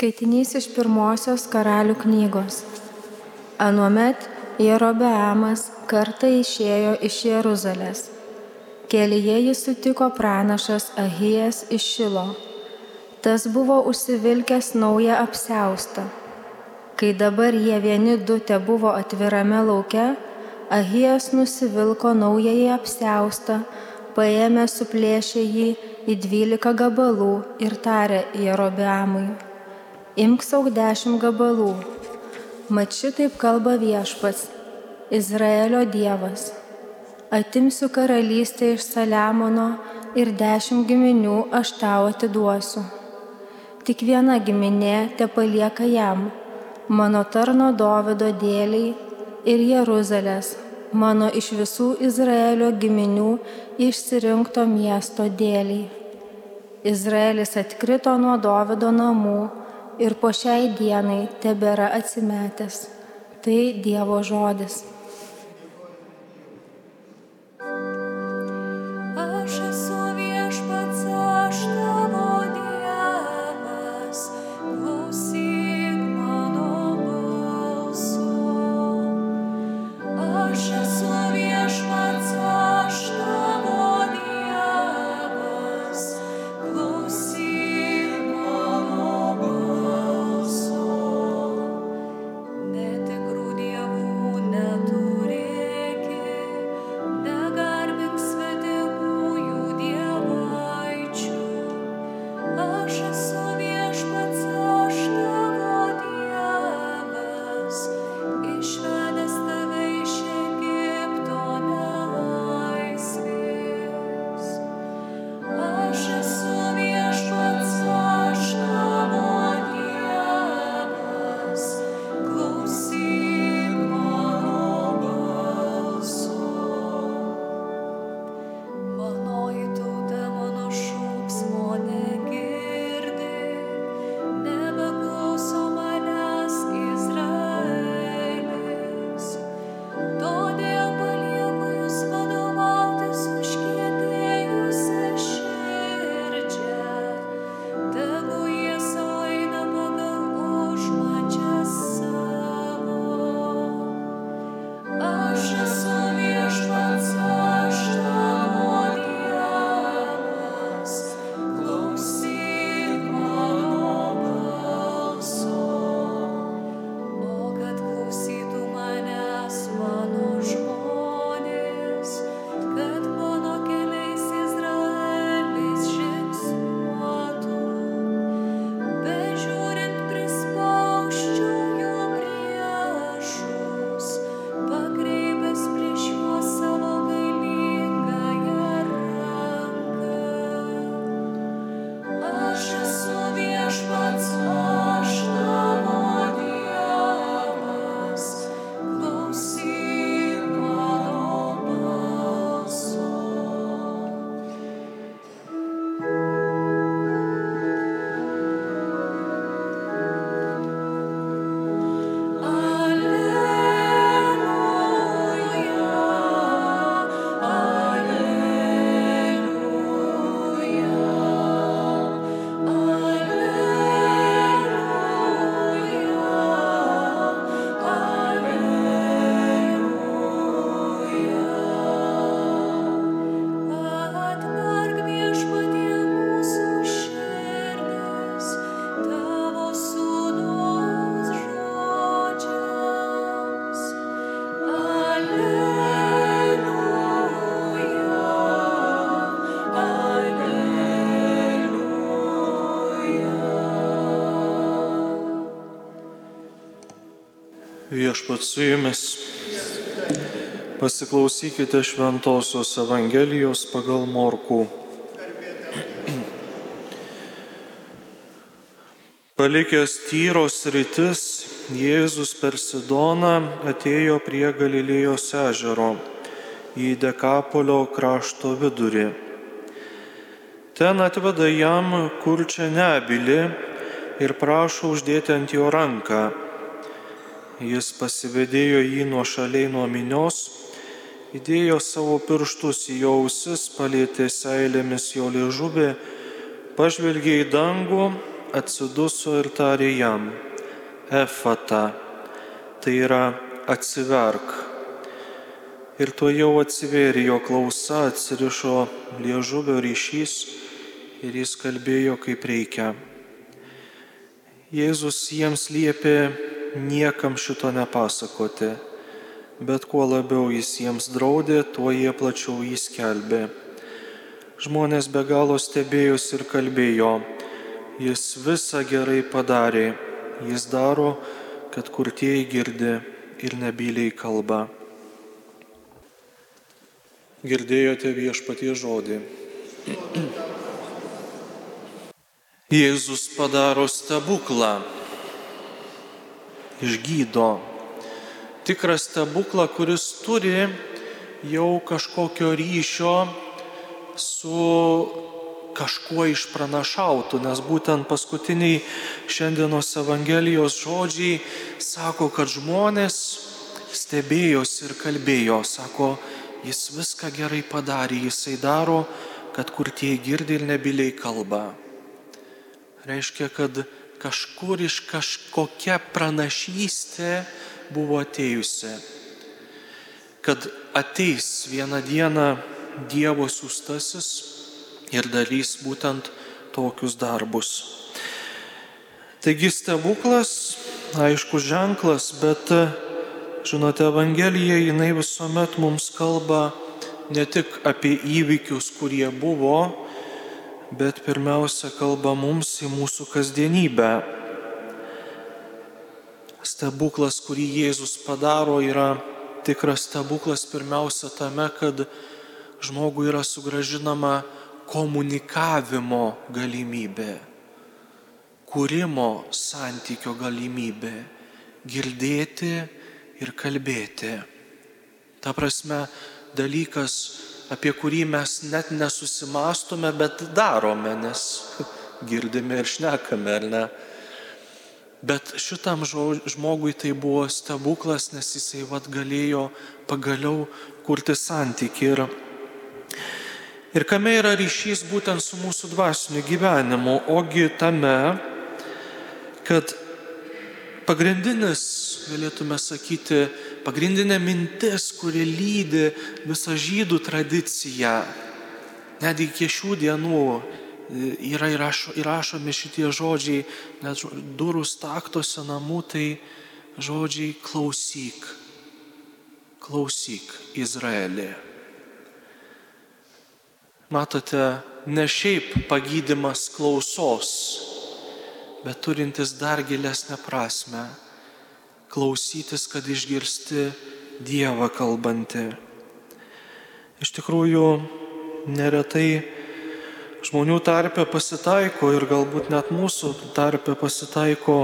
Skaitinys iš pirmosios karalių knygos. Anuomet Jerobeamas kartą išėjo iš Jeruzalės. Kelyje jis sutiko pranašas Ahijas iš Šilo. Tas buvo užsivilkęs naują apseustą. Kai dabar jie vieni du te buvo atvirame lauke, Ahijas nusivilko naująjį apseustą, paėmė suplėšė jį į dvylika gabalų ir tarė Jerobeamui imk sauk dešimt gabalų. Mat šitaip kalba viešpats, Izraelio Dievas. Atimsiu karalystę iš Saliamono ir dešimt giminių aš tau atiduosiu. Tik viena giminė te palieka jam, mano tarno Dovido dėliai ir Jeruzalės, mano iš visų Izraelio giminių išsirinkto miesto dėliai. Izraelis atkrito nuo Dovido namų ir po šiai dienai tebėra atsimetęs. Tai Dievo žodis. Viešpat su jumis. Pasiklausykite Šventojios Evangelijos pagal Morkų. Palikęs tyros rytis, Jėzus per Sidoną atėjo prie Galilėjos ežero į Dekapolio krašto vidurį. Ten atveda jam kurčią nebilį ir prašo uždėti ant jo ranką. Jis pasivedėjo jį nuo šaliai nuo minios, įdėjo savo pirštus į jo ausis, palėtė seilėmis jo liežuvį, pažvelgė į dangų atsiduso ir tarė jam, Efata, tai yra atsiverk. Ir tuo jau atsivėrė jo klausa, atsirišo liežuvio ryšys ir jis kalbėjo kaip reikia. Jėzus jiems liepė niekam šito nepasakoti, bet kuo labiau jis jiems draudė, tuo jie plačiau jį skelbė. Žmonės be galo stebėjosi ir kalbėjo, jis visą gerai padarė, jis daro, kad kurtieji girdi ir nebyliai kalba. Girdėjote viešpatie žodį. Jėzus padaro stebuklą, išgydo. Tikrą stebuklą, kuris turi jau kažkokio ryšio su kažkuo išpranašautų, nes būtent paskutiniai šiandienos Evangelijos žodžiai sako, kad žmonės stebėjosi ir kalbėjo, sako, jis viską gerai padarė, jisai daro, kad kur tie girdi ir nebiliai kalba. Reiškia, kad kažkur iš kažkokia pranašystė buvo atėjusi, kad ateis vieną dieną Dievo siūstasis ir darys būtent tokius darbus. Taigi stebuklas, aišku, ženklas, bet, žinote, Evangelija jinai visuomet mums kalba ne tik apie įvykius, kurie buvo, bet pirmiausia kalba mums į mūsų kasdienybę. Stebuklas, kurį Jėzus padaro, yra tikras stebuklas pirmiausia tame, kad žmogui yra sugražinama komunikavimo galimybė, kūrimo santykio galimybė, girdėti ir kalbėti. Ta prasme, dalykas, apie kurį mes net nesusimastome, bet darome, nes girdime ir šnekame, ar ne? Bet šitam žmogui tai buvo stebuklas, nes jisai vad galėjo pagaliau kurti santyki. Ir, ir kame yra ryšys būtent su mūsų dvasiniu gyvenimu, ogi tame, kad pagrindinis, galėtume sakyti, pagrindinė mintis, kuri lydi visą žydų tradiciją, net iki šių dienų yra įrašo, įrašomi šitie žodžiai, net durų staktose namų, tai žodžiai klausyk, klausyk Izraelį. Matote, ne šiaip pagydimas klausos, bet turintis dar gilesnę prasme - klausytis, kad išgirsti Dievą kalbantį. Iš tikrųjų, neretai žmonių tarpe pasitaiko ir galbūt net mūsų tarpe pasitaiko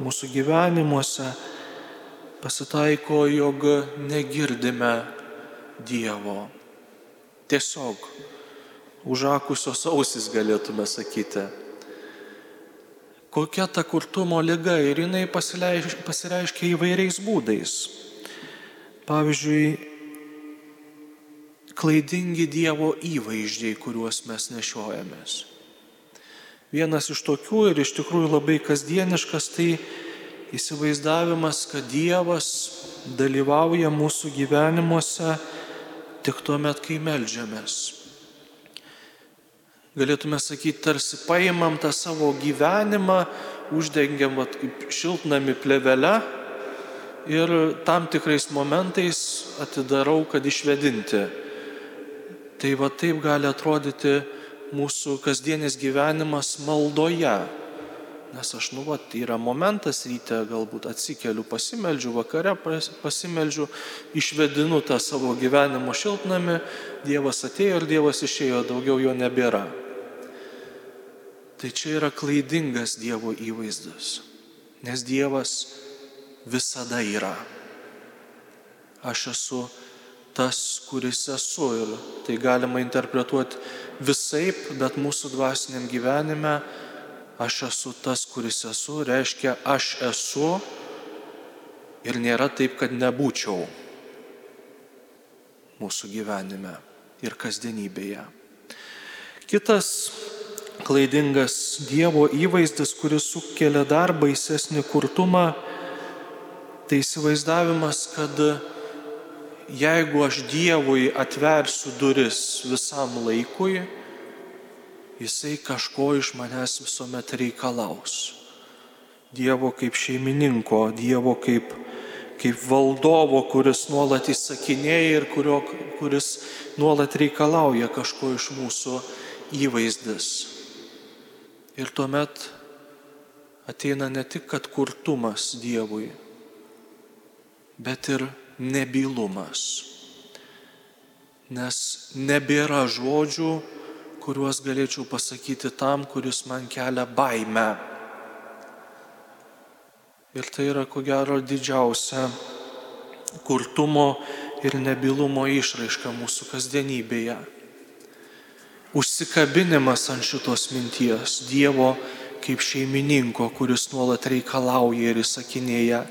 mūsų gyvenimuose, pasitaiko, jog negirdime Dievo. Tiesiog užakusios ausis galėtume sakyti. Kokia ta kurtumo lyga ir jinai pasireiškia įvairiais būdais. Pavyzdžiui, klaidingi Dievo įvaizdžiai, kuriuos mes nešiojamės. Vienas iš tokių ir iš tikrųjų labai kasdieniškas tai įsivaizdavimas, kad Dievas dalyvauja mūsų gyvenimuose tik tuo met, kai melžiamės. Galėtume sakyti, tarsi paimam tą savo gyvenimą, uždengiam vat, kaip šiltnami plevelę ir tam tikrais momentais atidarau, kad išvedinti. Tai va taip gali atrodyti mūsų kasdienis gyvenimas maldoje. Nes aš, nu, va, yra momentas ryte, galbūt atsikeliu, pasimeldžiu, vakare pasimeldžiu, išvedinu tą savo gyvenimo šiltnami, Dievas atėjo ir Dievas išėjo, daugiau jo nebėra. Tai čia yra klaidingas Dievo įvaizdas, nes Dievas visada yra. Aš esu tas, kuris esu ir tai galima interpretuoti visaip, bet mūsų dvasiniam gyvenime aš esu tas, kuris esu, reiškia aš esu ir nėra taip, kad nebūčiau mūsų gyvenime ir kasdienybėje. Kitas klaidingas Dievo įvaizdis, kuris sukelia dar baisesnį kurtumą, tai įsivaizdavimas, kad jeigu aš Dievui atversiu duris visam laikui, jisai kažko iš manęs visuomet reikalaus. Dievo kaip šeimininko, Dievo kaip, kaip valdovo, kuris nuolat įsakinėja ir kurio, kuris nuolat reikalauja kažko iš mūsų įvaizdis. Ir tuomet ateina ne tik, kad kurtumas Dievui, bet ir nebylumas. Nes nebėra žodžių, kuriuos galėčiau pasakyti tam, kuris man kelia baimę. Ir tai yra ko gero didžiausia kurtumo ir nebylumo išraiška mūsų kasdienybėje. Užsikabinimas ant šitos minties Dievo kaip šeimininko, kuris nuolat reikalauja ir įsakinėja,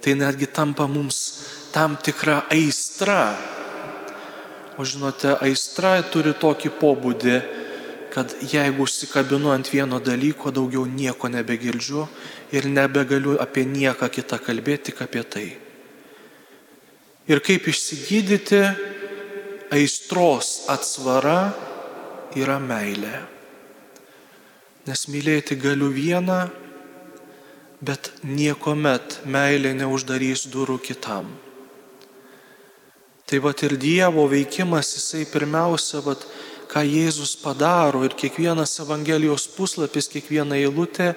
tai netgi tampa mums tam tikra aistra. O žinote, aistra turi tokį pobūdį, kad jeigu užsikabinu ant vieno dalyko, daugiau nieko nebegirdžiu ir nebegaliu apie nieką kitą kalbėti, tik apie tai. Ir kaip išsigydyti aistros atsvara yra meilė. Nes mylėti galiu vieną, bet niekuomet meilė neuždarys durų kitam. Tai vad ir Dievo veikimas, jisai pirmiausia, vad, ką Jėzus padaro ir kiekvienas Evangelijos puslapis, kiekviena eilutė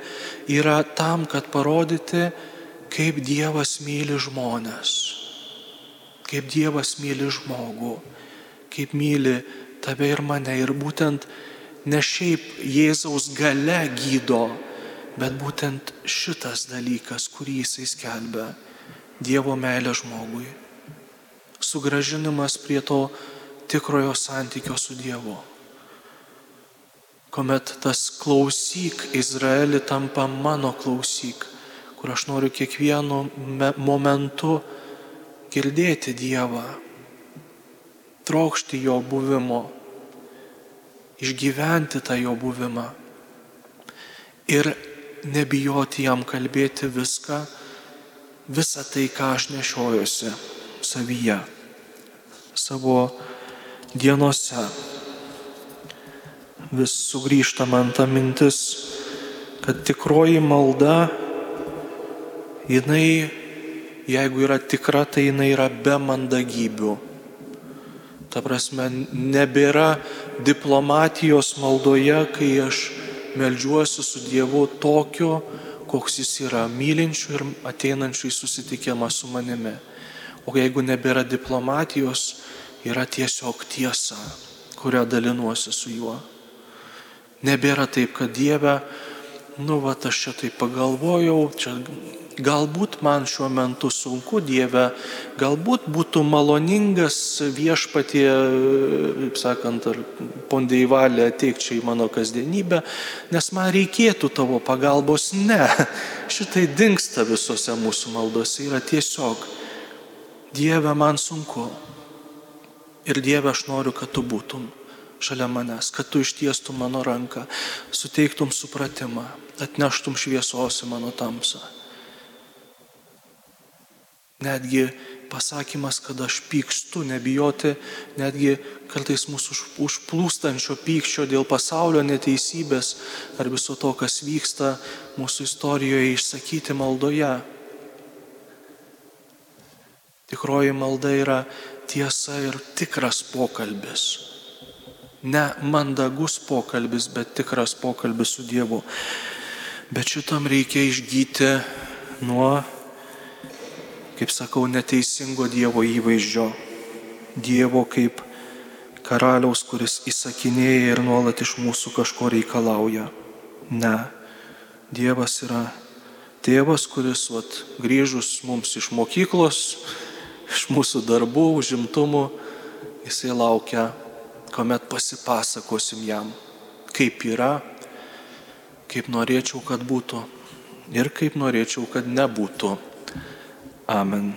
yra tam, kad parodyti, kaip Dievas myli žmonės, kaip Dievas myli žmogų, kaip myli tave ir mane. Ir būtent ne šiaip Jėzaus gale gydo, bet būtent šitas dalykas, kurį jisai skelbia - Dievo meilė žmogui. Sugražinimas prie to tikrojo santykio su Dievu. Komet tas klausyk Izraeli tampa mano klausyk, kur aš noriu kiekvienu momentu girdėti Dievą, trokšti jo buvimo, išgyventi tą jo buvimą ir nebijoti jam kalbėti viską, visą tai, ką aš nešiojuosi savyje, savo dienose. Vis sugrįžta man ta mintis, kad tikroji malda, jinai, jeigu yra tikra, tai jinai yra be mandagybių. Ta prasme, nebėra diplomatijos maldoje, kai aš melžiuosi su Dievu tokiu, koks jis yra, mylinčių ir ateinančių į susitikimą su manimi. O jeigu nebėra diplomatijos, yra tiesiog tiesa, kurią dalinuosi su juo. Nebėra taip, kad Dieve, nu, va, aš čia taip pagalvojau, čia galbūt man šiuo metu sunku, Dieve, galbūt būtų maloningas viešpatie, kaip sakant, ar pondeivalė ateik čia į mano kasdienybę, nes man reikėtų tavo pagalbos. Ne, šitai dinksta visose mūsų maldose, yra tiesiog, Dieve, man sunku. Ir Dieve, aš noriu, kad tu būtum šalia manęs, kad tu ištiestum mano ranką, suteiktum supratimą, atneštum šviesos į mano tamsą. Netgi pasakymas, kad aš pykstu, nebijoti, netgi kartais mūsų užplūstančio pykčio dėl pasaulio neteisybės ar viso to, kas vyksta mūsų istorijoje, išsakyti maldoje. Tikroji malda yra tiesa ir tikras pokalbis. Ne mandagus pokalbis, bet tikras pokalbis su Dievu. Bet šitam reikia išgyti nuo, kaip sakau, neteisingo Dievo įvaizdžio. Dievo kaip karaliaus, kuris įsakinėja ir nuolat iš mūsų kažko reikalauja. Ne. Dievas yra tėvas, kuris, vat, grįžus mums iš mokyklos, iš mūsų darbų, užimtumų, jisai laukia, kuomet pasipasakosim jam, kaip yra, kaip norėčiau, kad būtų ir kaip norėčiau, kad nebūtų. Amen.